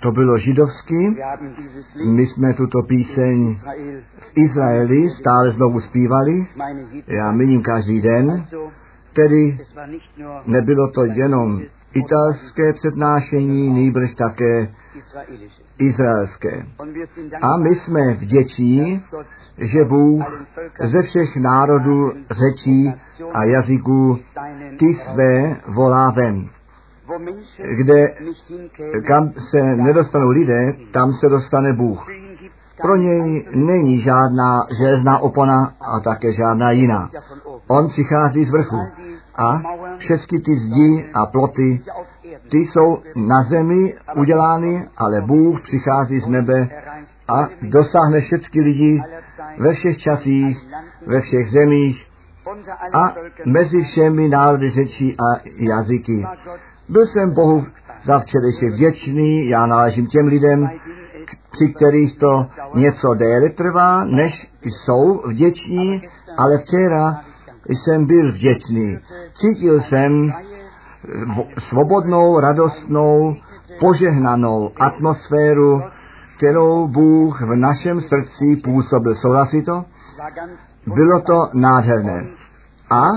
To bylo židovsky. My jsme tuto píseň v Izraeli stále znovu zpívali. Já miním každý den. Tedy nebylo to jenom italské přednášení, nýbrž také izraelské. A my jsme vděční, že Bůh ze všech národů, řečí a jazyků ty své volá ven. Kde, kam se nedostanou lidé, tam se dostane Bůh. Pro něj není žádná železná opona a také žádná jiná. On přichází z vrchu a všechny ty zdi a ploty, ty jsou na zemi udělány, ale Bůh přichází z nebe a dosáhne všechny lidi ve všech časích, ve všech zemích a mezi všemi národy řečí a jazyky. Byl jsem Bohu za včerejšek vděčný, já náležím těm lidem, při kterých to něco déle trvá, než jsou vděční, ale včera jsem byl vděčný. Cítil jsem svobodnou, radostnou, požehnanou atmosféru, kterou Bůh v našem srdci působil. Souhlasí to? Bylo to nádherné. A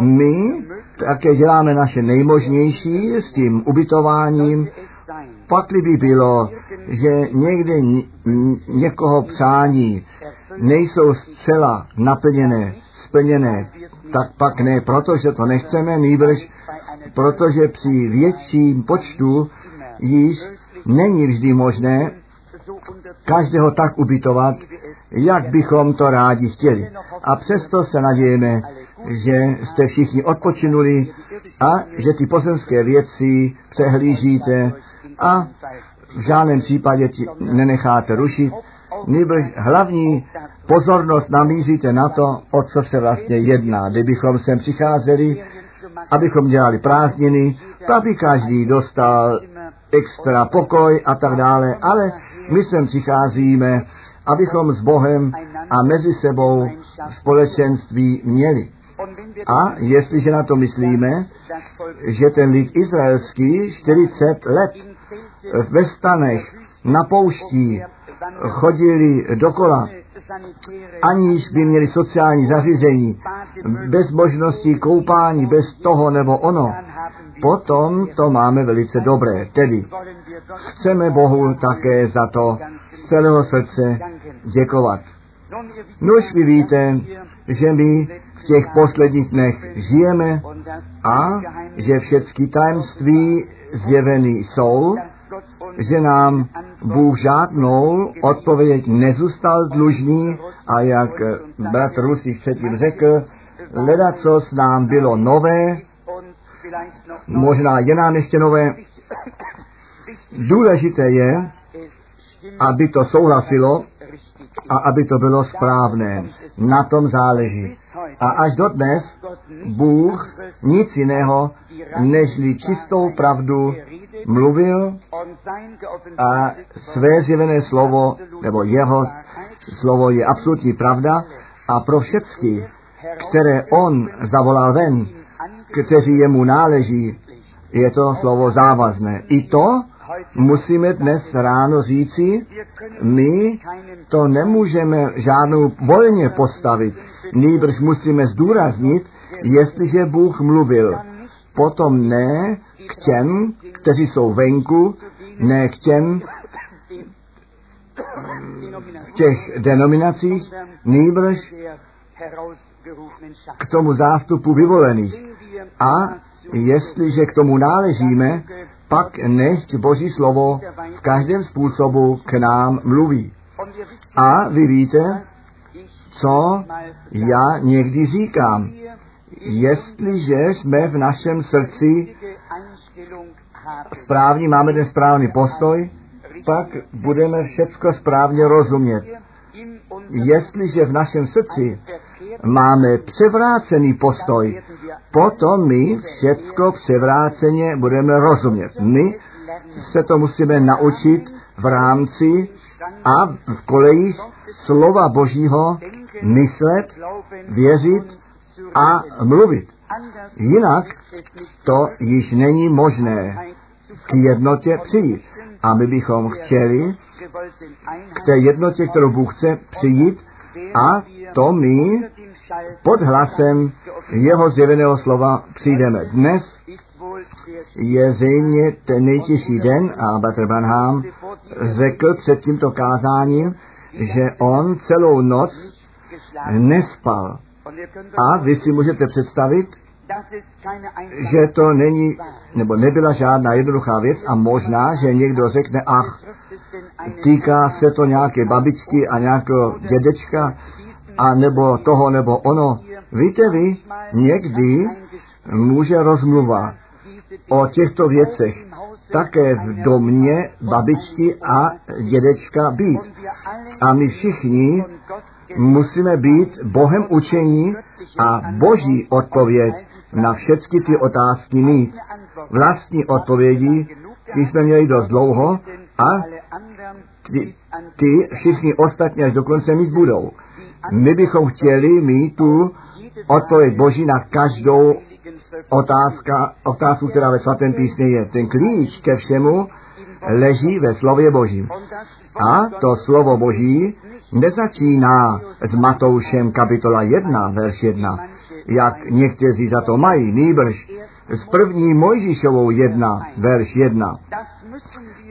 my také děláme naše nejmožnější s tím ubytováním. Pakli by bylo, že někde někoho přání nejsou zcela naplněné, splněné, tak pak ne protože to nechceme, nýbrž protože při větším počtu již není vždy možné každého tak ubytovat, jak bychom to rádi chtěli. A přesto se nadějeme, že jste všichni odpočinuli a že ty pozemské věci přehlížíte a v žádném případě ti nenecháte rušit, nebož hlavní pozornost namíříte na to, o co se vlastně jedná. Kdybychom sem přicházeli, abychom dělali prázdniny, tak by každý dostal extra pokoj a tak dále, ale my sem přicházíme, abychom s Bohem a mezi sebou společenství měli. A jestliže na to myslíme, že ten lid izraelský 40 let ve stanech na pouští chodili dokola, aniž by měli sociální zařízení, bez možnosti koupání, bez toho nebo ono, potom to máme velice dobré. Tedy chceme Bohu také za to z celého srdce děkovat. Nož vy víte, že my v těch posledních dnech žijeme a že všechny tajemství zjeveny jsou, že nám Bůh žádnou odpověď nezůstal dlužný a jak bratr Rusich předtím řekl, leda co s nám bylo nové, možná je nám ještě nové. Důležité je, aby to souhlasilo a aby to bylo správné. Na tom záleží. A až dodnes Bůh nic jiného, nežli čistou pravdu mluvil a své zjevené slovo, nebo jeho slovo je absolutní pravda a pro všechny, které on zavolal ven, kteří jemu náleží, je to slovo závazné. I to musíme dnes ráno říci, my to nemůžeme žádnou volně postavit, nýbrž musíme zdůraznit, jestliže Bůh mluvil, potom ne k těm, kteří jsou venku, ne k těm v těch denominacích, nýbrž k tomu zástupu vyvolených. A jestliže k tomu náležíme, pak nechť Boží slovo v každém způsobu k nám mluví. A vy víte, co já někdy říkám. Jestliže jsme v našem srdci správný, máme ten správný postoj, pak budeme všecko správně rozumět. Jestliže v našem srdci máme převrácený postoj, potom my všecko převráceně budeme rozumět. My se to musíme naučit v rámci a v kolejích slova Božího myslet, věřit a mluvit. Jinak to již není možné. k jednotě přijít. A my bychom chtěli k té jednotě, kterou Bůh chce přijít a to my pod hlasem jeho zjeveného slova přijdeme. Dnes je zřejmě ten nejtěžší den a Bater Branham řekl před tímto kázáním, že on celou noc nespal. A vy si můžete představit, že to není, nebo nebyla žádná jednoduchá věc a možná, že někdo řekne, ach, týká se to nějaké babičky a nějakého dědečka, a nebo toho, nebo ono. Víte vy, někdy může rozmluva o těchto věcech také v domě babičky a dědečka být. A my všichni musíme být Bohem učení a boží odpověď na všechny ty otázky mít. Vlastní odpovědi, ty jsme měli dost dlouho a ty, ty všichni ostatní až dokonce mít budou. My bychom chtěli mít tu odpověď Boží na každou otázka, otázku, která ve svatém písmě je. Ten klíč ke všemu leží ve slově Božím. A to slovo Boží nezačíná s Matoušem kapitola 1, verš 1, jak někteří za to mají, nýbrž s první Mojžíšovou 1, verš 1.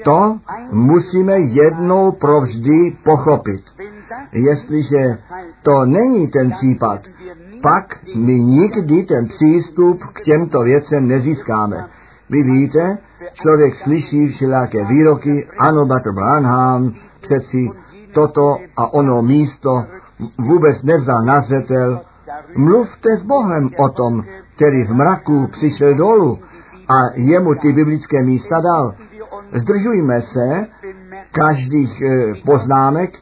To musíme jednou provždy pochopit. Jestliže to není ten případ, pak my nikdy ten přístup k těmto věcem nezískáme. Vy víte, člověk slyší všelijaké výroky, ano, Bater Branham, přeci toto a ono místo vůbec nevzal na zřetel. Mluvte s Bohem o tom, který v mraku přišel dolů a jemu ty biblické místa dal. Zdržujme se každých e, poznámek,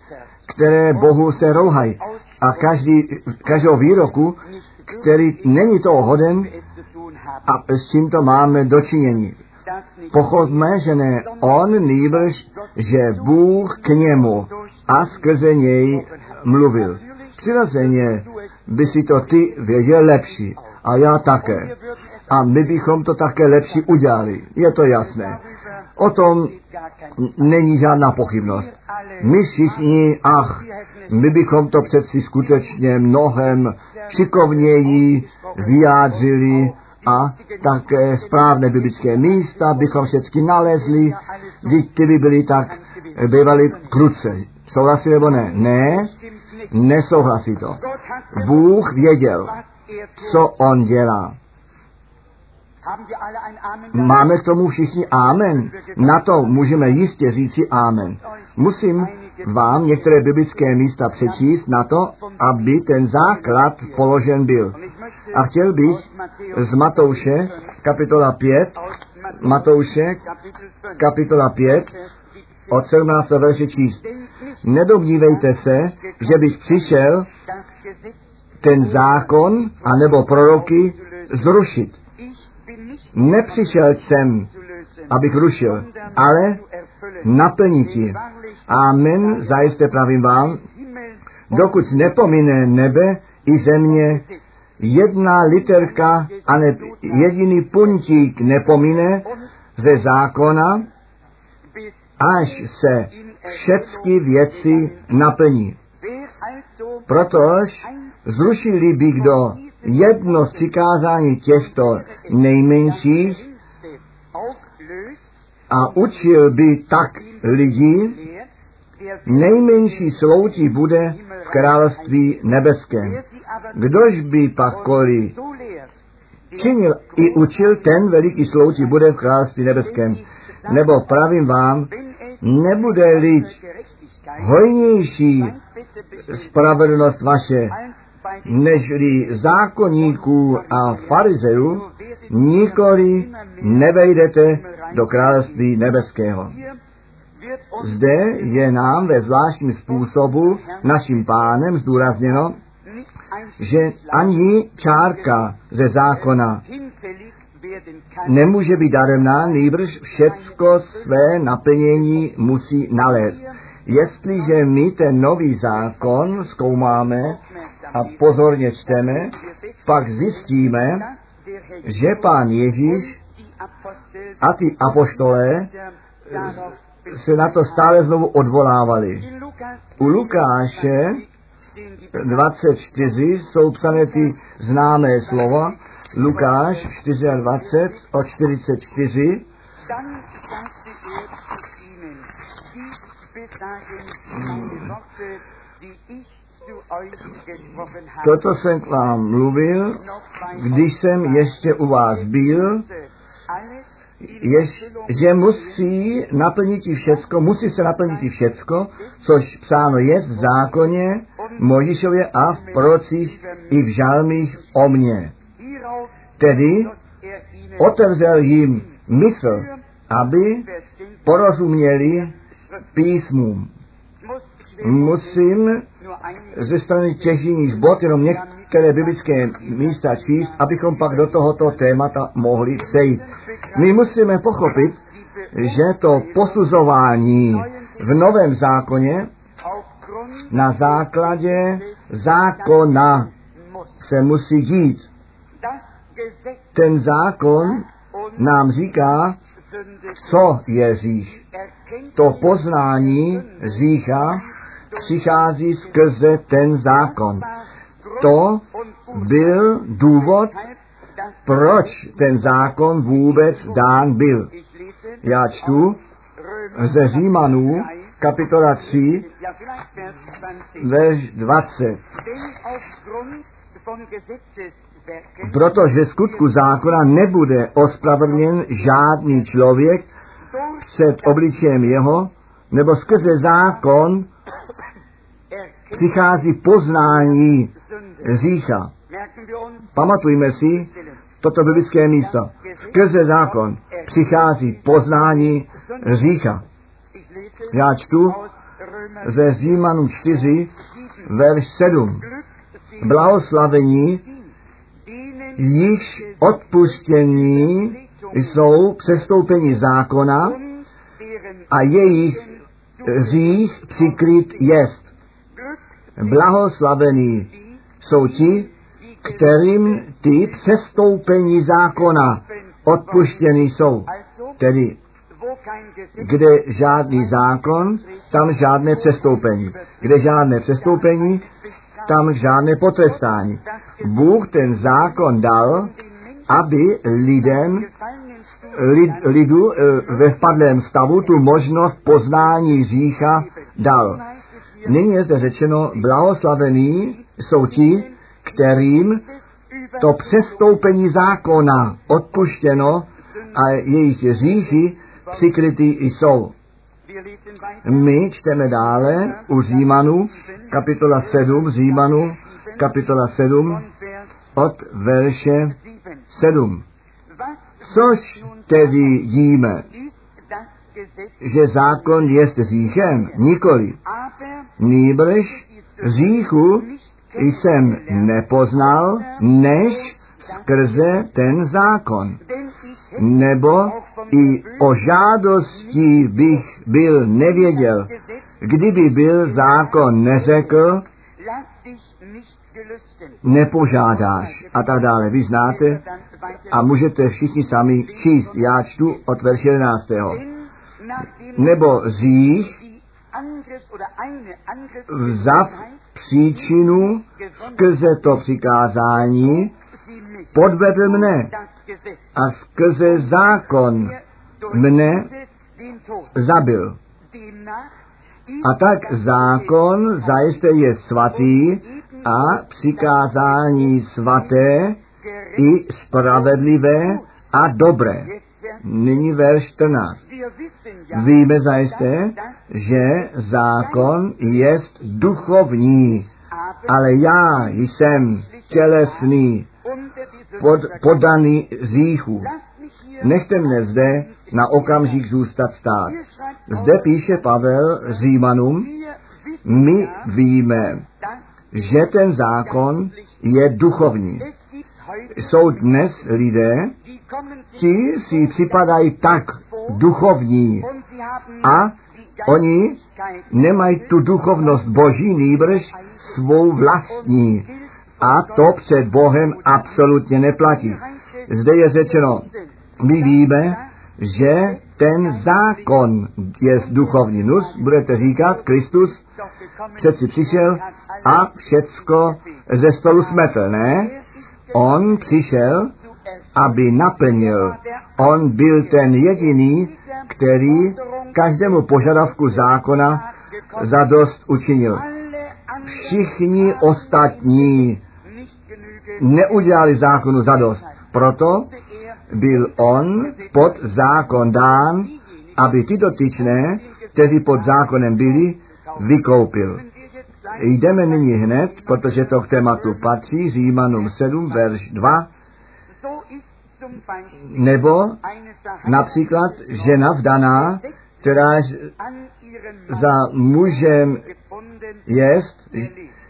které Bohu se rouhají. A každý, každého výroku, který není toho hoden a s čím to máme dočinění. Pochopme, že ne on nýbrž, že Bůh k němu a skrze něj mluvil. Přirozeně by si to ty věděl lepší a já také. A my bychom to také lepší udělali. Je to jasné. O tom není žádná pochybnost. My všichni, ach, my bychom to přeci skutečně mnohem šikovněji vyjádřili a také správné biblické místa bychom všechny nalezli, když ty by byly tak bývaly kruce. Souhlasí nebo ne? Ne, nesouhlasí to. Bůh věděl, co on dělá. Máme k tomu všichni amen. Na to můžeme jistě říci amen. Musím vám některé biblické místa přečíst na to, aby ten základ položen byl. A chtěl bych z Matouše, kapitola 5, Matouše, kapitola 5, od 17. verše číst. Nedomnívejte se, že bych přišel ten zákon anebo proroky zrušit. Nepřišel jsem, abych rušil, ale naplnit ji. Amen, zajisté pravím vám, dokud nepomine nebe i země, jedna literka a ne, jediný puntík nepomine ze zákona, až se všechny věci naplní. Protož zrušili by kdo jedno z přikázání těchto nejmenších a učil by tak lidi, nejmenší sloutí bude v království nebeském. Kdož by pak koli činil i učil, ten veliký sloutí bude v království nebeském. Nebo pravím vám, nebude lid hojnější spravedlnost vaše, nežli zákonníků a farizeů, nikoli nevejdete do království nebeského. Zde je nám ve zvláštním způsobu naším pánem zdůrazněno, že ani čárka ze zákona nemůže být daremná, nejbrž všecko své naplnění musí nalézt. Jestliže my ten nový zákon zkoumáme a pozorně čteme, pak zjistíme, že pán Ježíš A ty apoštolé se na to stále znovu odvolávali. U Lukáše 24 jsou psané ty známé slova. Lukáš 24 o 44. Toto jsem k vám mluvil, když jsem ještě u vás byl, jež, že musí naplnit i všecko, musí se naplnit i všecko, což psáno je v zákoně Možišově a v prorocích i v žalmích o mně. Tedy otevřel jim mysl, aby porozuměli písmům. Musím ze strany těžíních bod jenom některé biblické místa číst, abychom pak do tohoto témata mohli přejít. My musíme pochopit, že to posuzování v novém zákoně na základě zákona se musí dít. Ten zákon nám říká, co je řích. To poznání řícha přichází skrze ten zákon. To byl důvod, proč ten zákon vůbec dán byl. Já čtu ze Římanů, kapitola 3, verš 20. Protože skutku zákona nebude ospravedlněn žádný člověk před obličejem jeho, nebo skrze zákon přichází poznání řícha. Pamatujme si toto biblické místo. Skrze zákon přichází poznání řícha. Já čtu ze Římanu 4, verš 7. Blahoslavení, již odpuštění jsou přestoupení zákona a jejich řích přikryt jest. Blahoslavení jsou ti, kterým ty přestoupení zákona odpuštěny jsou. Tedy, kde žádný zákon, tam žádné přestoupení. Kde žádné přestoupení, tam žádné potrestání. Bůh ten zákon dal, aby lidem, lid, lidu e, ve vpadlém stavu tu možnost poznání řícha dal. Nyní je zde řečeno, blahoslavení jsou ti, kterým to přestoupení zákona odpuštěno a jejich říchy přikrytý jsou. My čteme dále u Římanu, kapitola 7, Římanu, kapitola 7, od verše 7. Což tedy díme, že zákon je říchem? Nikoli. Nýbrž říchu jsem nepoznal, než skrze ten zákon. Nebo i o žádosti bych byl nevěděl, kdyby byl zákon neřekl, nepožádáš a tak dále. Vy znáte a můžete všichni sami číst. Já čtu od verše 11. Nebo řích vzav příčinu skrze to přikázání, podvedl mne a skrze zákon mne zabil. A tak zákon zajisté je svatý a přikázání svaté i spravedlivé a dobré. Nyní verš 14. Víme zajisté, že zákon je duchovní, ale já jsem tělesný, pod, podaný říchu. Nechte mne zde na okamžik zůstat stát. Zde píše Pavel Římanům, my víme, že ten zákon je duchovní. Jsou dnes lidé, ti si připadají tak duchovní a oni nemají tu duchovnost boží, nýbrž svou vlastní. A to před Bohem absolutně neplatí. Zde je řečeno, My víme, že ten zákon je duchovní. Nus, budete říkat, Kristus přeci přišel a všecko ze stolu smetl, ne? On přišel, aby naplnil. On byl ten jediný, který každému požadavku zákona zadost učinil. Všichni ostatní neudělali zákonu zadost. Proto byl on pod zákon dán, aby ty dotyčné, kteří pod zákonem byli, vykoupil. Jdeme nyní hned, protože to k tématu patří, Římanům 7, verš 2, nebo například žena vdaná, která za mužem jest,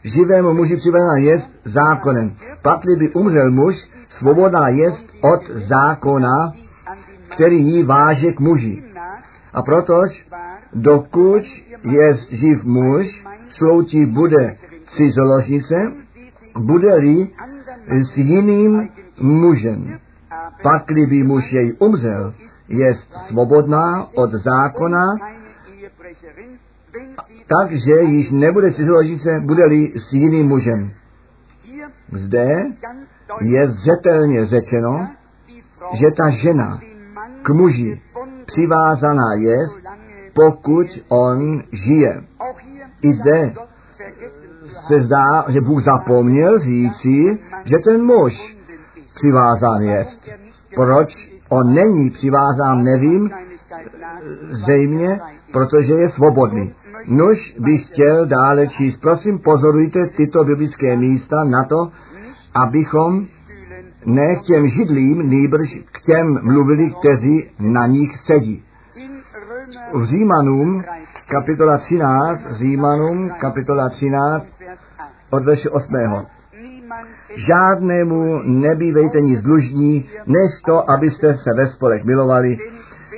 živému muži přivedena jest zákonem. Pakli by umřel muž, svobodná jest od zákona, který jí váže k muži. A protož, dokud je živ muž, sloučí bude cizoložnice, bude-li s jiným mužem. Pakli by muž jej umřel, je svobodná od zákona, takže již nebude cizoložnice, bude-li s jiným mužem. Zde je zřetelně řečeno, že ta žena k muži přivázaná je, pokud on žije. I zde se zdá, že Bůh zapomněl říci, že ten muž přivázán je. Proč on není přivázán, nevím, zejmě, protože je svobodný. Nož bych chtěl dále číst. Prosím, pozorujte tyto biblické místa na to, abychom ne k těm židlím, nýbrž k těm mluvili, kteří na nich sedí. V Římanům, kapitola 13, Římanům, kapitola 13, od verše 8. Žádnému nebývejte nic dlužní, než to, abyste se ve spolek milovali,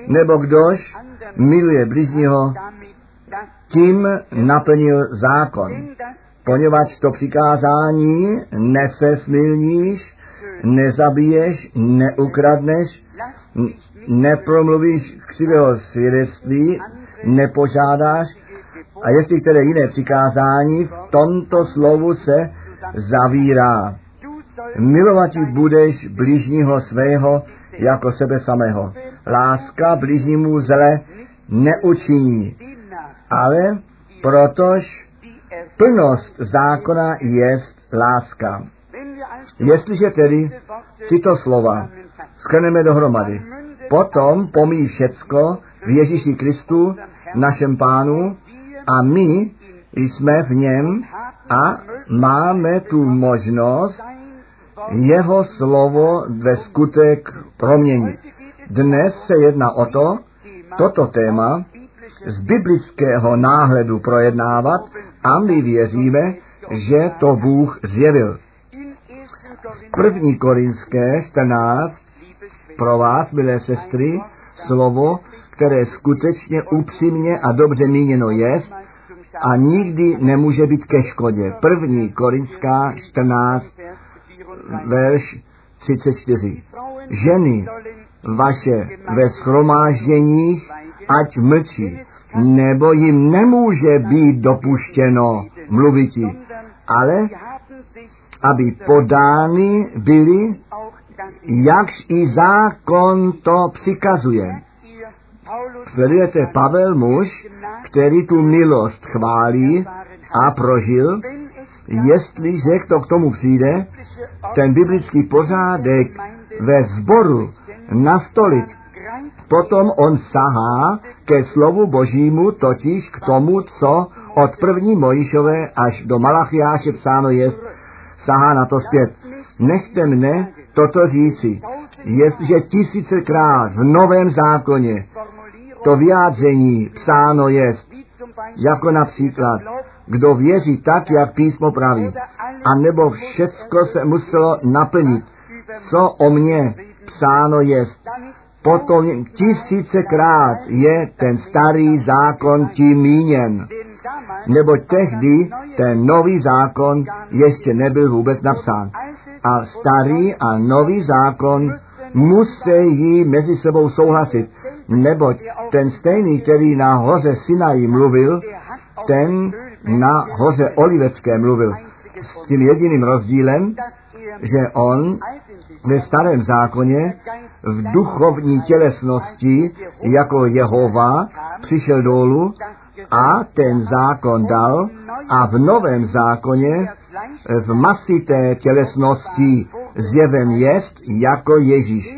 nebo kdož miluje bližního, tím naplnil zákon. Poněvadž to přikázání nesesmilníš, nezabiješ, neukradneš, nepromluvíš křivého svědectví, nepožádáš a jestli které jiné přikázání v tomto slovu se zavírá. Milovat budeš blížního svého jako sebe samého. Láska blížnímu zle neučiní, ale protož plnost zákona je láska. Jestliže tedy tyto slova skrneme dohromady, potom pomí všecko v Ježíši Kristu, našem pánu, a my jsme v něm a máme tu možnost jeho slovo ve skutek proměnit. Dnes se jedná o to, toto téma z biblického náhledu projednávat a my věříme, že to Bůh zjevil. První Korinské 14 pro vás, milé sestry, slovo, které skutečně upřímně a dobře míněno je a nikdy nemůže být ke škodě. První Korinská 14, verš 34. Ženy vaše ve schromážděních ať mlčí, nebo jim nemůže být dopuštěno mluviti, ale aby podány byly, jakž i zákon to přikazuje. Sledujete Pavel muž, který tu milost chválí a prožil, jestliže to k tomu přijde, ten biblický pořádek ve sboru nastolit, potom on sahá ke slovu božímu, totiž k tomu, co od první Mojišové až do Malachiáše psáno je, sahá na to zpět. Nechte mne toto říci. Jestliže tisícekrát v Novém zákoně to vyjádření psáno je, jako například, kdo věří tak, jak písmo praví, a nebo všecko se muselo naplnit, co o mně psáno je, potom tisícekrát je ten starý zákon tím míněn. Nebo tehdy ten nový zákon ještě nebyl vůbec napsán. A starý a nový zákon musí mezi sebou souhlasit, neboť ten stejný, který na hoře Sinaji mluvil, ten na hoře Olivecké mluvil. S tím jediným rozdílem, že on ve starém zákoně v duchovní tělesnosti jako Jehova přišel dolů a ten zákon dal a v novém zákoně v masité tělesnosti zjeven jest jako Ježíš.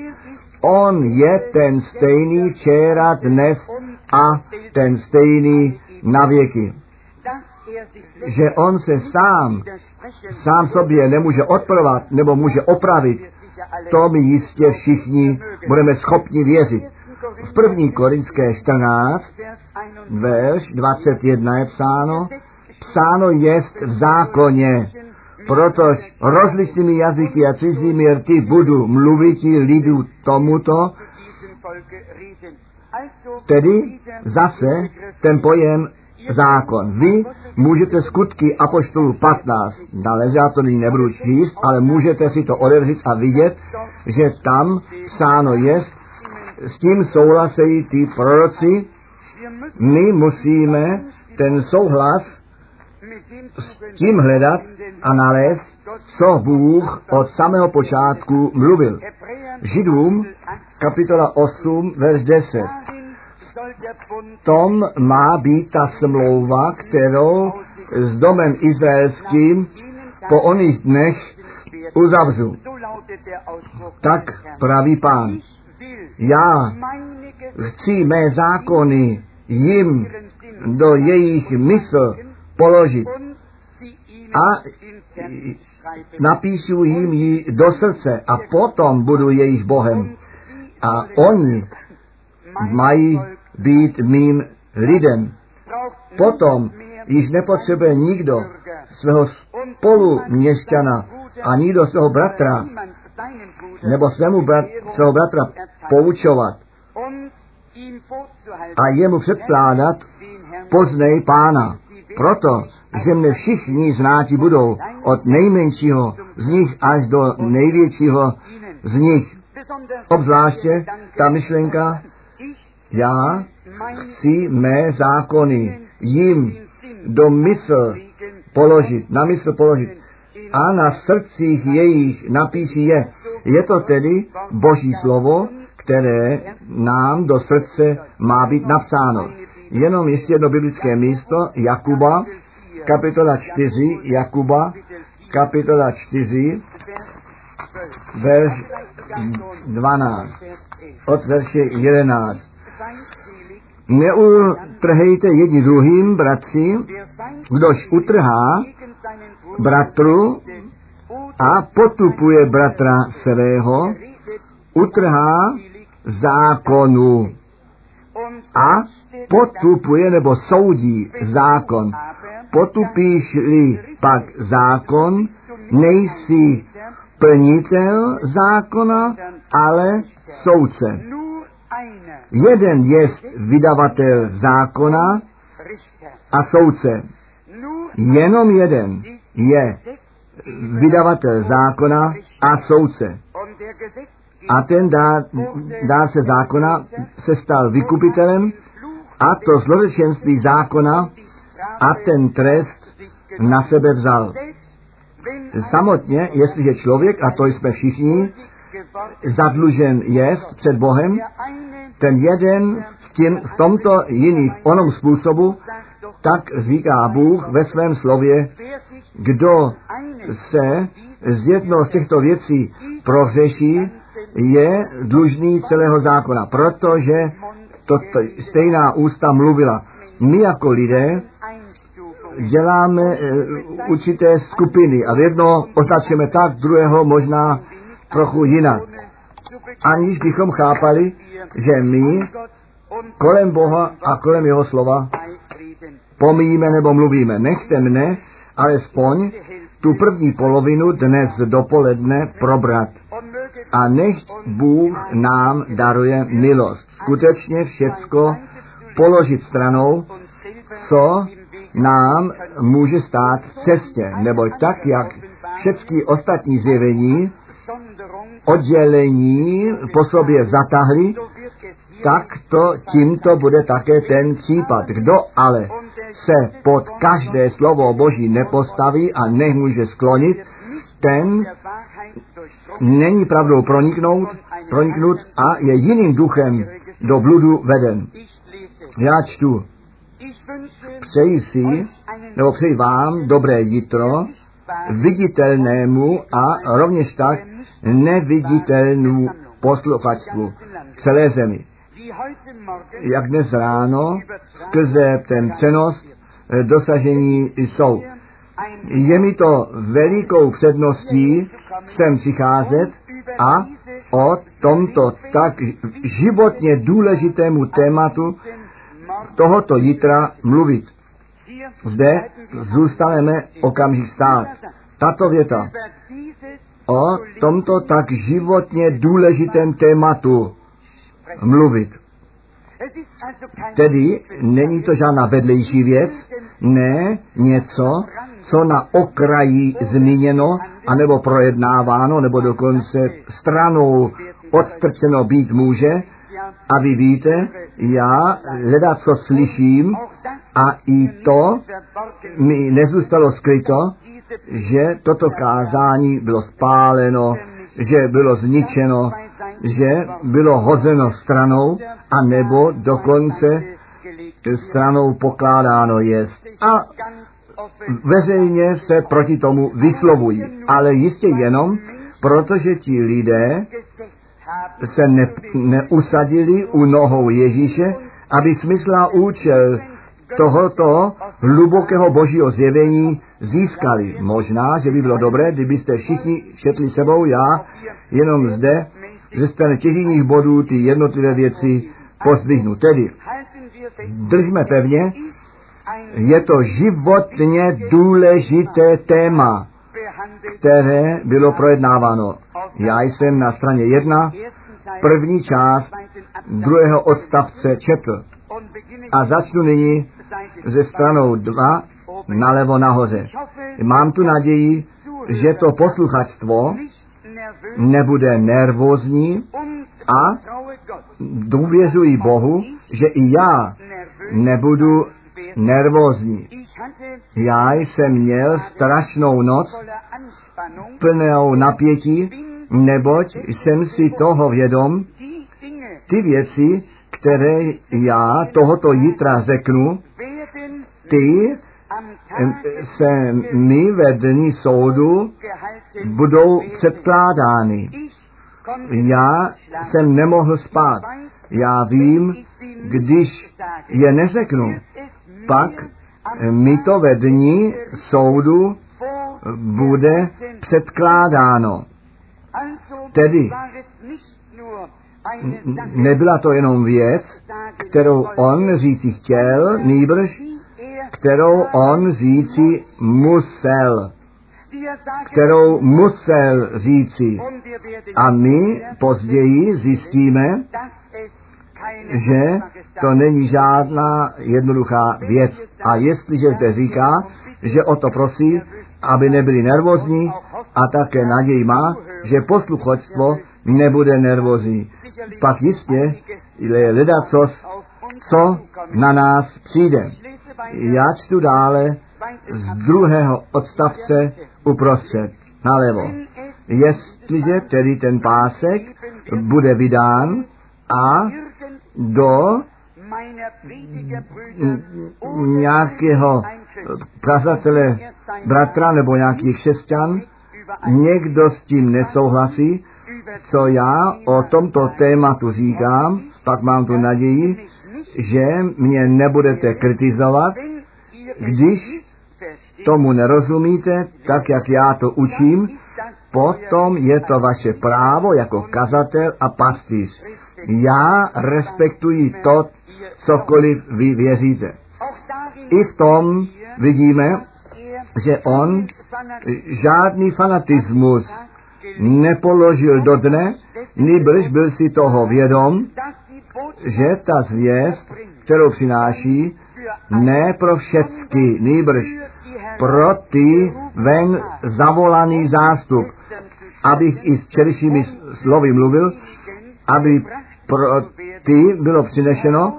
On je ten stejný včera, dnes a ten stejný na věky. Že on se sám, sám sobě nemůže odprovat nebo může opravit, to my jistě všichni budeme schopni věřit. V první Korinské 14, verš 21 je psáno, psáno jest v zákoně, protož rozličnými jazyky a cizími rty budu mluvit lidu tomuto, tedy zase ten pojem zákon. Vy můžete skutky Apoštolu 15 nalézt, já to nyní nebudu číst, ale můžete si to odevřít a vidět, že tam psáno je, s tím souhlasejí ty proroci, my musíme ten souhlas s tím hledat a nalézt, co Bůh od samého počátku mluvil. Židům, kapitola 8, verš 10. Tom má být ta smlouva, kterou s domem izraelským po oných dnech uzavřu. Tak praví pán. Já chci mé zákony jim do jejich mysl položit a napíšu jim ji do srdce a potom budu jejich Bohem. A oni mají být mým lidem. Potom již nepotřebuje nikdo svého spoluměšťana a nikdo svého bratra nebo svému brat, svého bratra poučovat a jemu předkládat poznej pána. Proto, že mne všichni znáti budou, od nejmenšího z nich až do největšího z nich. Obzvláště ta myšlenka, já chci mé zákony jim do mysl položit, na mysl položit a na srdcích jejich napíši je. Je to tedy Boží slovo, které nám do srdce má být napsáno. Jenom ještě jedno biblické místo, Jakuba, kapitola 4, Jakuba, kapitola 4, verš 12, od verše 11. Neutrhejte jedni druhým, bratři, kdož utrhá bratru a potupuje bratra svého, utrhá zákonu a potupuje nebo soudí zákon. Potupíš-li pak zákon, nejsi plnitel zákona, ale soudce. Jeden je vydavatel zákona a soudce. Jenom jeden je vydavatel zákona a soudce. A ten dá, dá se zákona se stal vykupitelem a to zlořečenství zákona a ten trest na sebe vzal. Samotně, jestliže člověk, a to jsme všichni, zadlužen jest před Bohem, ten jeden v, tím, v tomto jiný, v onom způsobu, tak říká Bůh ve svém slově, kdo se z jednou z těchto věcí prohřeší, je dlužný celého zákona, protože to stejná ústa mluvila. My jako lidé děláme e, určité skupiny a jedno označíme tak, druhého možná trochu jinak. Aniž bychom chápali, že my kolem Boha a kolem Jeho slova pomíjíme nebo mluvíme. Nechte mne alespoň tu první polovinu dnes dopoledne probrat. A než Bůh nám daruje milost. Skutečně všecko položit stranou, co nám může stát v cestě, nebo tak, jak všechny ostatní zjevení oddělení po sobě zatahli, tak to tímto bude také ten případ. Kdo ale se pod každé slovo Boží nepostaví a nemůže sklonit, ten není pravdou proniknout, proniknut a je jiným duchem do bludu veden. Já čtu. Přeji si, nebo přeji vám dobré jitro, viditelnému a rovněž tak neviditelnému posluchačstvu v celé zemi. Jak dnes ráno skrze ten přenos eh, dosažení jsou. Je mi to velikou předností sem přicházet a o tomto tak životně důležitému tématu tohoto jitra mluvit. Zde zůstaneme okamžik stát. Tato věta o tomto tak životně důležitém tématu mluvit. Tedy není to žádná vedlejší věc, ne něco, co na okraji zmíněno, anebo projednáváno, nebo dokonce stranou odstrčeno být může. A vy víte, já hledat, co slyším, a i to mi nezůstalo skryto, že toto kázání bylo spáleno, že bylo zničeno, že bylo hozeno stranou, a nebo dokonce stranou pokládáno jest. A veřejně se proti tomu vyslovují. Ale jistě jenom, protože ti lidé se ne, neusadili u nohou Ježíše, aby smysl a účel tohoto hlubokého božího zjevení získali. Možná, že by bylo dobré, kdybyste všichni šetli sebou, já jenom zde ze strany těživých bodů ty jednotlivé věci pozdvihnu. Tedy držme pevně, je to životně důležité téma, které bylo projednáváno. Já jsem na straně jedna první část druhého odstavce četl. A začnu nyní ze stranou dva nalevo nahoře. Mám tu naději, že to posluchačstvo nebude nervózní a důvěřuji Bohu, že i já nebudu nervózní. Já jsem měl strašnou noc, plnou napětí, neboť jsem si toho vědom, ty věci, které já tohoto jitra řeknu, ty se mi ve dní soudu budou předkládány. Já jsem nemohl spát. Já vím, když je neřeknu, pak mi to ve dní soudu bude předkládáno. Tedy nebyla to jenom věc, kterou on říci chtěl, nýbrž, kterou on říci musel kterou musel říci. A my později zjistíme, že to není žádná jednoduchá věc. A jestliže zde říká, že o to prosí, aby nebyli nervózní a také naději má, že posluchočstvo nebude nervózní. Pak jistě je ledacos, co na nás přijde. Já čtu dále z druhého odstavce uprostřed, nalevo. Jestliže tedy ten pásek bude vydán a do nějakého kazatele bratra nebo nějakých křesťan, někdo s tím nesouhlasí, co já o tomto tématu říkám, pak mám tu naději, že mě nebudete kritizovat, když tomu nerozumíte, tak jak já to učím, potom je to vaše právo jako kazatel a pastýř. Já respektuji to, cokoliv vy věříte. I v tom vidíme, že on žádný fanatismus nepoložil do dne, nýbrž byl si toho vědom, že ta zvěst, kterou přináší, ne pro všecky, nýbrž pro ty ven zavolaný zástup. abych i s čeršími slovy mluvil, aby pro ty bylo přinešeno,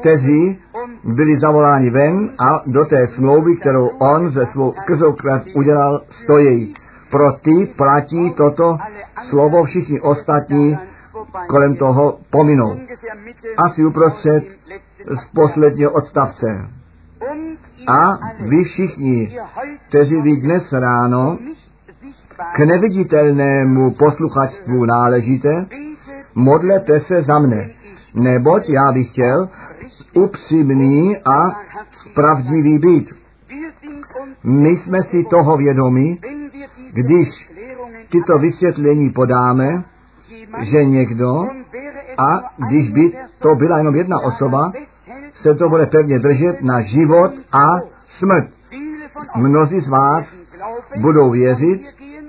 kteří byli zavoláni ven a do té smlouvy, kterou on ze svou krzou udělal, stojí. Pro ty platí toto slovo, všichni ostatní kolem toho pominou. Asi uprostřed z posledního odstavce. A vy všichni, kteří vy dnes ráno k neviditelnému posluchačstvu náležíte, modlete se za mne, neboť já bych chtěl upřímný a pravdivý být. My jsme si toho vědomi, když tyto vysvětlení podáme, že někdo, a když by to byla jenom jedna osoba, se to bude pevně držet na život a smrt. Mnozí z vás budou věřit,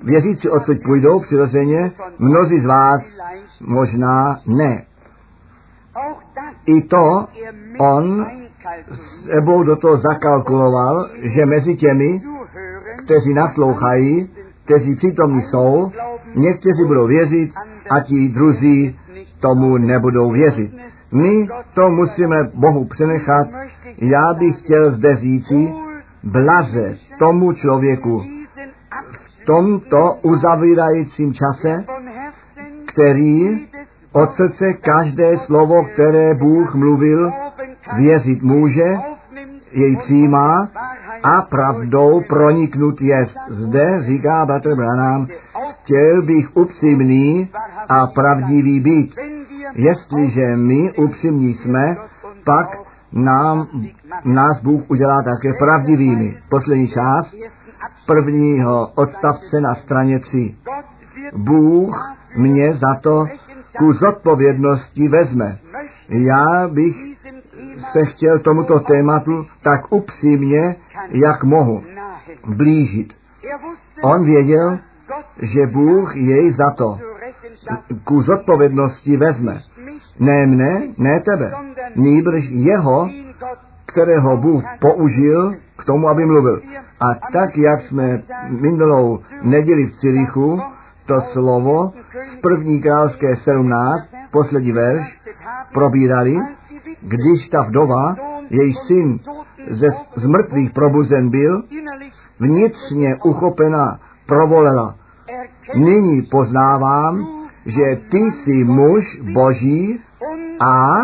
věřící odsud půjdou přirozeně, mnozí z vás možná ne. I to on sebou do toho zakalkuloval, že mezi těmi, kteří naslouchají, kteří přítomní jsou, někteří budou věřit a ti druzí tomu nebudou věřit. My to musíme Bohu přenechat. Já bych chtěl zde říci, blaze tomu člověku v tomto uzavírajícím čase, který od srdce každé slovo, které Bůh mluvil, věřit může, jej přijímá a pravdou proniknut jest. Zde říká Branham, chtěl bych upřímný a pravdivý být. Jestliže my upřímní jsme, pak nám, nás Bůh udělá také pravdivými. Poslední část prvního odstavce na straně 3. Bůh mě za to ku zodpovědnosti vezme. Já bych se chtěl tomuto tématu tak upřímně, jak mohu, blížit. On věděl, že Bůh jej za to ku zodpovědnosti vezme. Ne mne, ne tebe, nýbrž jeho, kterého Bůh použil k tomu, aby mluvil. A tak, jak jsme minulou neděli v Cirichu, to slovo z první královské 17, poslední verš, probírali, když ta vdova, její syn ze z mrtvých probuzen byl, vnitřně uchopena provolela. Nyní poznávám, že ty jsi muž boží a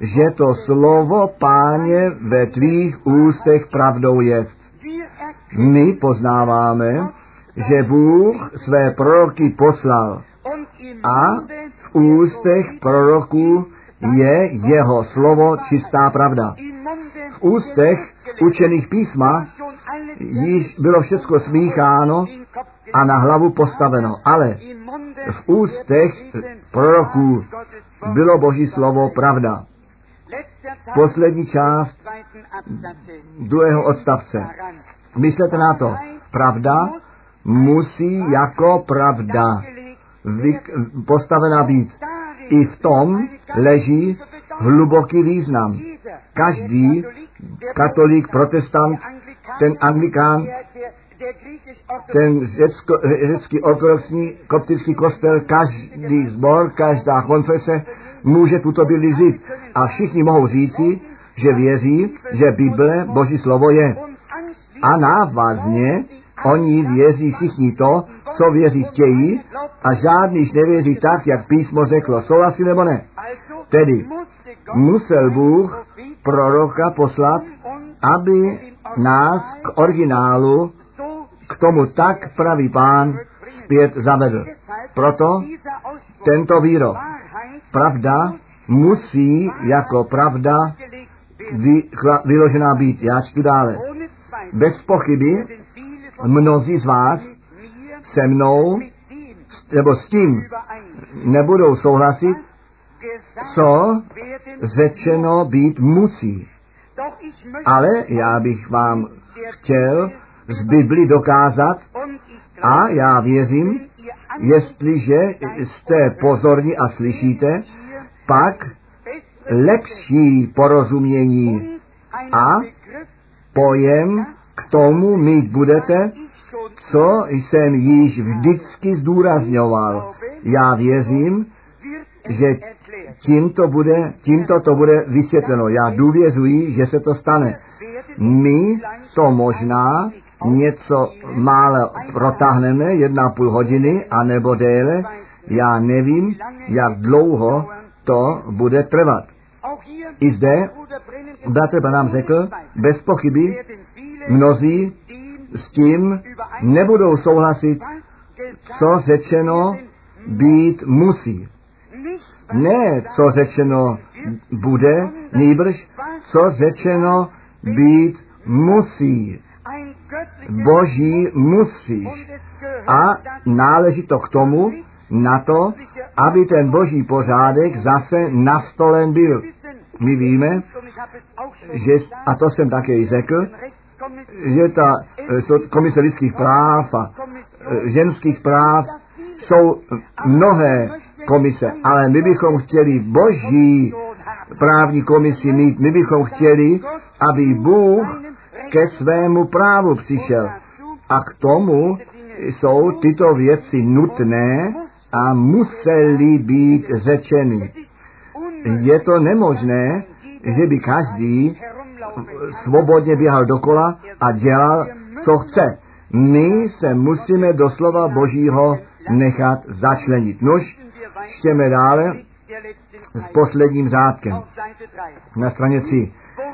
že to slovo páně ve tvých ústech pravdou jest. My poznáváme, že Bůh své proroky poslal a v ústech proroků je jeho slovo čistá pravda. V ústech učených písma již bylo všecko smícháno a na hlavu postaveno, ale v ústech proroků bylo Boží slovo pravda. Poslední část druhého odstavce. Myslete na to. Pravda musí jako pravda postavena být. I v tom leží hluboký význam. Každý katolík, protestant, ten anglikán, ten řecko, řecký ortodoxní koptický kostel, každý zbor, každá konfese může tuto Bibli říct. A všichni mohou říci, že věří, že Bible, Boží slovo je. A návazně Oni věří všichni to, co věří chtějí a žádný nevěří tak, jak písmo řeklo. Souhlasí nebo ne? Tedy musel Bůh proroka poslat, aby nás k originálu, k tomu tak pravý pán zpět zavedl. Proto tento výrok. Pravda musí jako pravda vyložená být. Já čtu dále. Bez pochyby mnozí z vás se mnou nebo s tím nebudou souhlasit, co řečeno být musí. Ale já bych vám chtěl z Bibli dokázat a já věřím, jestliže jste pozorní a slyšíte, pak lepší porozumění a pojem k tomu mít budete, co jsem již vždycky zdůrazňoval. Já věřím, že tímto, bude, tímto to bude vysvětleno. Já důvěřuji, že se to stane. My to možná něco málo protáhneme, jedna půl hodiny, anebo déle. Já nevím, jak dlouho to bude trvat. I zde bratr nám řekl, bez pochyby, mnozí s tím nebudou souhlasit, co řečeno být musí. Ne, co řečeno bude, nýbrž, co řečeno být musí. Boží musíš. A náleží to k tomu, na to, aby ten boží pořádek zase nastolen byl. My víme, že, a to jsem také řekl, že ta eh, komise lidských práv a eh, ženských práv jsou mnohé komise, ale my bychom chtěli boží právní komisi mít, my bychom chtěli, aby Bůh ke svému právu přišel. A k tomu jsou tyto věci nutné a musely být řečeny. Je to nemožné, že by každý svobodně běhal dokola a dělal, co chce. My se musíme do slova Božího nechat začlenit. Nož, čtěme dále s posledním řádkem. Na straně 3.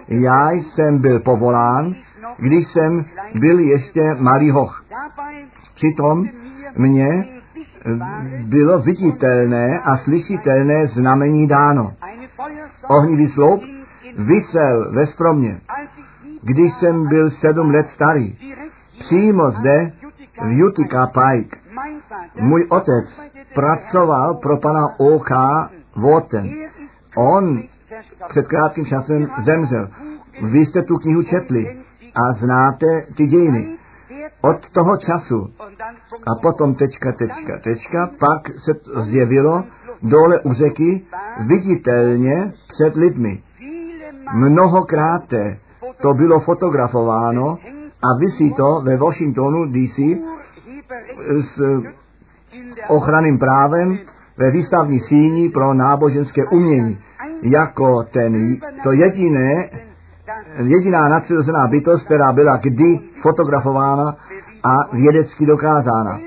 Já jsem byl povolán, když jsem byl ještě malý hoch. Přitom mě bylo viditelné a slyšitelné znamení dáno. Ohnivý sloup vysel ve stromě, když jsem byl sedm let starý. Přímo zde v Utica Pike. Můj otec pracoval pro pana O.K. Voten. On před krátkým časem zemřel. Vy jste tu knihu četli a znáte ty dějiny. Od toho času a potom tečka, tečka, tečka, pak se zjevilo dole u řeky viditelně před lidmi. Mnohokrát to bylo fotografováno a vysí to ve Washingtonu DC s ochranným právem ve výstavní síni pro náboženské umění. Jako ten, to jediné, jediná nadpřirozená bytost, která byla kdy fotografována a vědecky dokázána.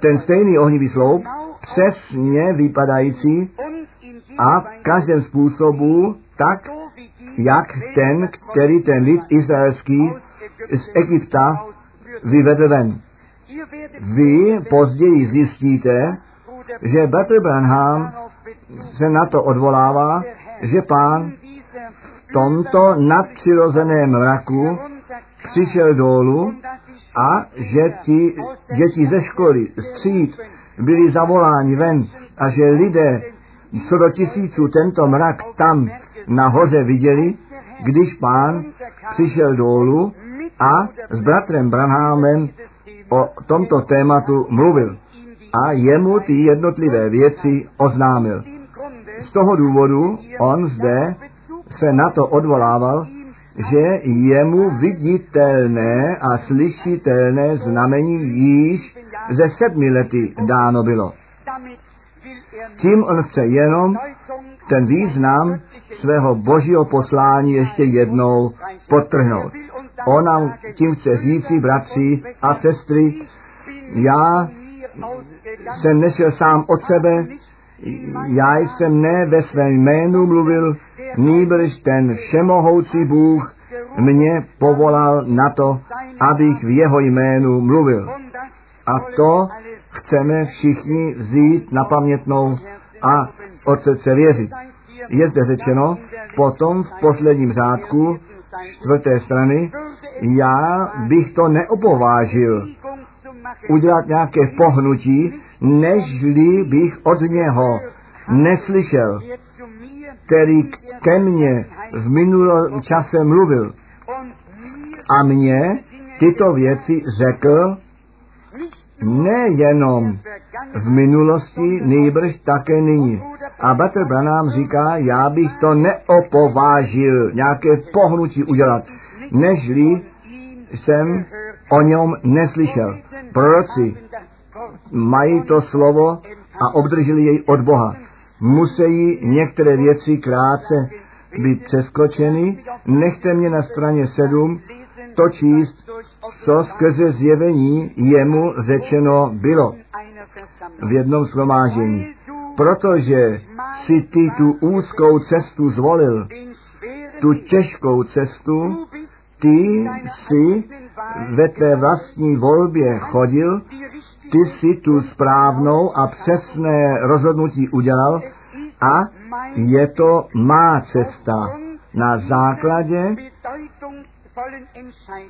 Ten stejný ohnivý sloup, přesně vypadající a v každém způsobu tak, jak ten, který ten lid izraelský z Egypta vyvedl ven. Vy později zjistíte, že Bratr Branham se na to odvolává, že pán v tomto nadpřirozeném mraku přišel dolů a že ti děti ze školy, z tříd byli zavoláni ven a že lidé co do tisíců tento mrak tam nahoře viděli, když pán přišel dolů a s bratrem Branhamem o tomto tématu mluvil a jemu ty jednotlivé věci oznámil. Z toho důvodu on zde se na to odvolával, že jemu viditelné a slyšitelné znamení již ze sedmi lety dáno bylo. Tím on chce jenom ten význam svého božího poslání ještě jednou potrhnout. On nám tím chce říci, bratři a sestry, já jsem nešel sám od sebe, já jsem ne ve svém jménu mluvil, nýbrž ten všemohoucí Bůh mě povolal na to, abych v jeho jménu mluvil. A to chceme všichni vzít na pamětnou a srdce věřit. Je zde řečeno, potom v posledním řádku čtvrté strany, já bych to neopovážil udělat nějaké pohnutí, nežli bych od něho neslyšel, který ke mně v minulém čase mluvil a mě tyto věci řekl nejenom v minulosti, nejbrž také nyní. A Bratr Branham říká, já bych to neopovážil nějaké pohnutí udělat, nežli jsem o něm neslyšel. Proroci mají to slovo a obdrželi jej od Boha. Musí některé věci krátce být přeskočeny. Nechte mě na straně 7 to číst, co skrze zjevení jemu řečeno bylo v jednom shromáždění. Protože si ty tu úzkou cestu zvolil, tu těžkou cestu, ty si ve tvé vlastní volbě chodil, ty si tu správnou a přesné rozhodnutí udělal a je to má cesta. Na základě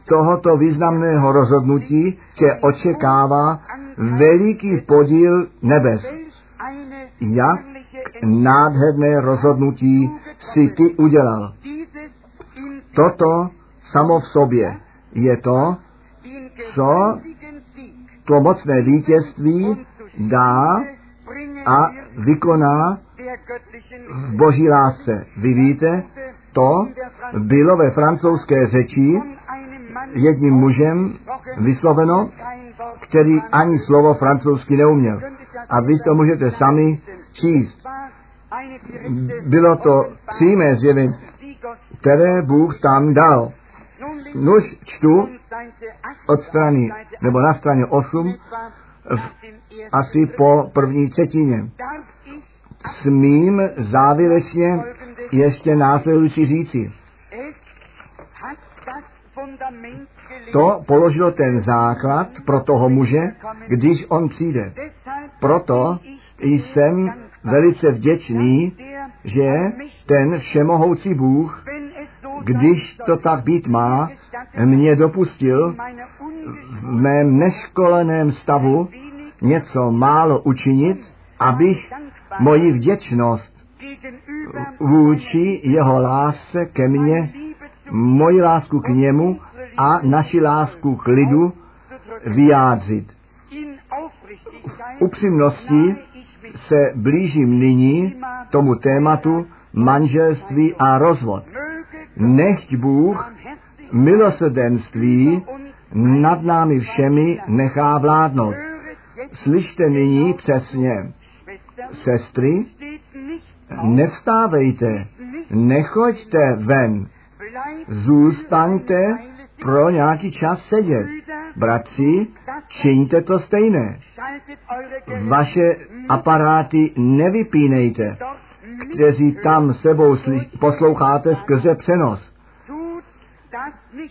tohoto významného rozhodnutí tě očekává veliký podíl nebes. Jak nádherné rozhodnutí si ty udělal. Toto samo v sobě je to, co to mocné vítězství dá a vykoná v boží lásce. Vy víte, to bylo ve francouzské řeči jedním mužem vysloveno, který ani slovo francouzsky neuměl. A vy to můžete sami číst. Bylo to přímé zjevení, které Bůh tam dal. Nuž čtu od strany, nebo na straně 8, asi po první třetině. Smím závěrečně ještě následující říci. To položilo ten základ pro toho muže, když on přijde. Proto jsem velice vděčný, že ten všemohoucí Bůh, když to tak být má, mě dopustil v mém neškoleném stavu něco málo učinit, abych moji vděčnost vůči jeho lásce ke mně, moji lásku k němu a naši lásku k lidu vyjádřit. V upřímnosti se blížím nyní tomu tématu manželství a rozvod. Nechť Bůh milosrdenství nad námi všemi nechá vládnout. Slyšte nyní přesně, sestry, nevstávejte, nechoďte ven, zůstaňte pro nějaký čas sedět. Bratři, čiňte to stejné. Vaše aparáty nevypínejte, kteří tam sebou posloucháte skrze přenos.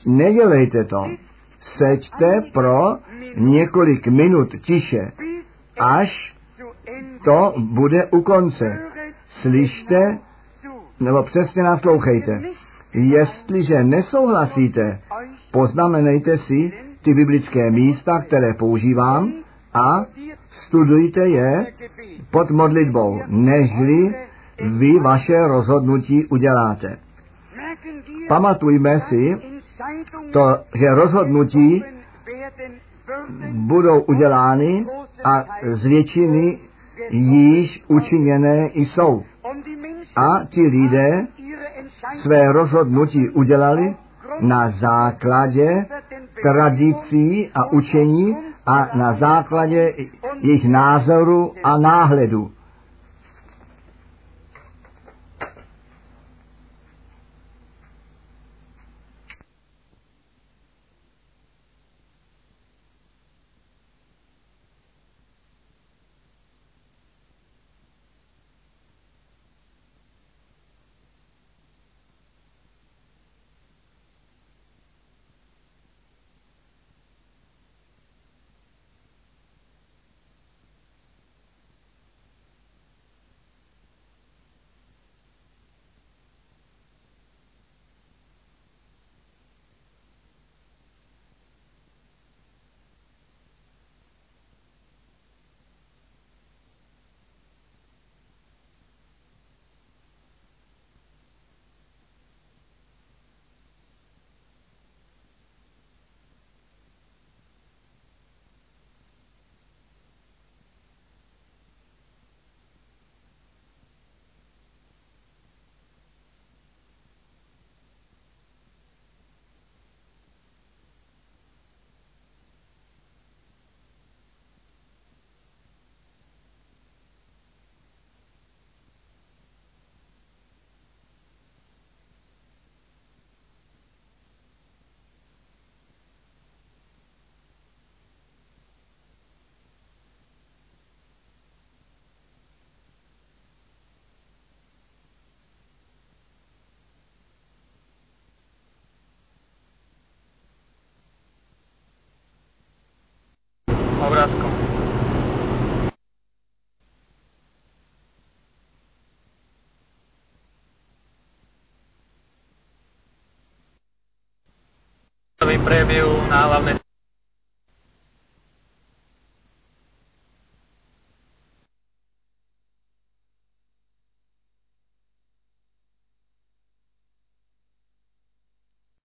Nedělejte to. Seďte pro několik minut tiše, až to bude u konce. Slyšte, nebo přesně naslouchejte. Jestliže nesouhlasíte, poznamenejte si ty biblické místa, které používám a studujte je pod modlitbou, nežli vy vaše rozhodnutí uděláte. Pamatujme si, to, že rozhodnutí budou udělány a z většiny již učiněné jsou. A ti lidé své rozhodnutí udělali na základě tradicí a učení a na základě jejich názoru a náhledu. Preview na hlavnej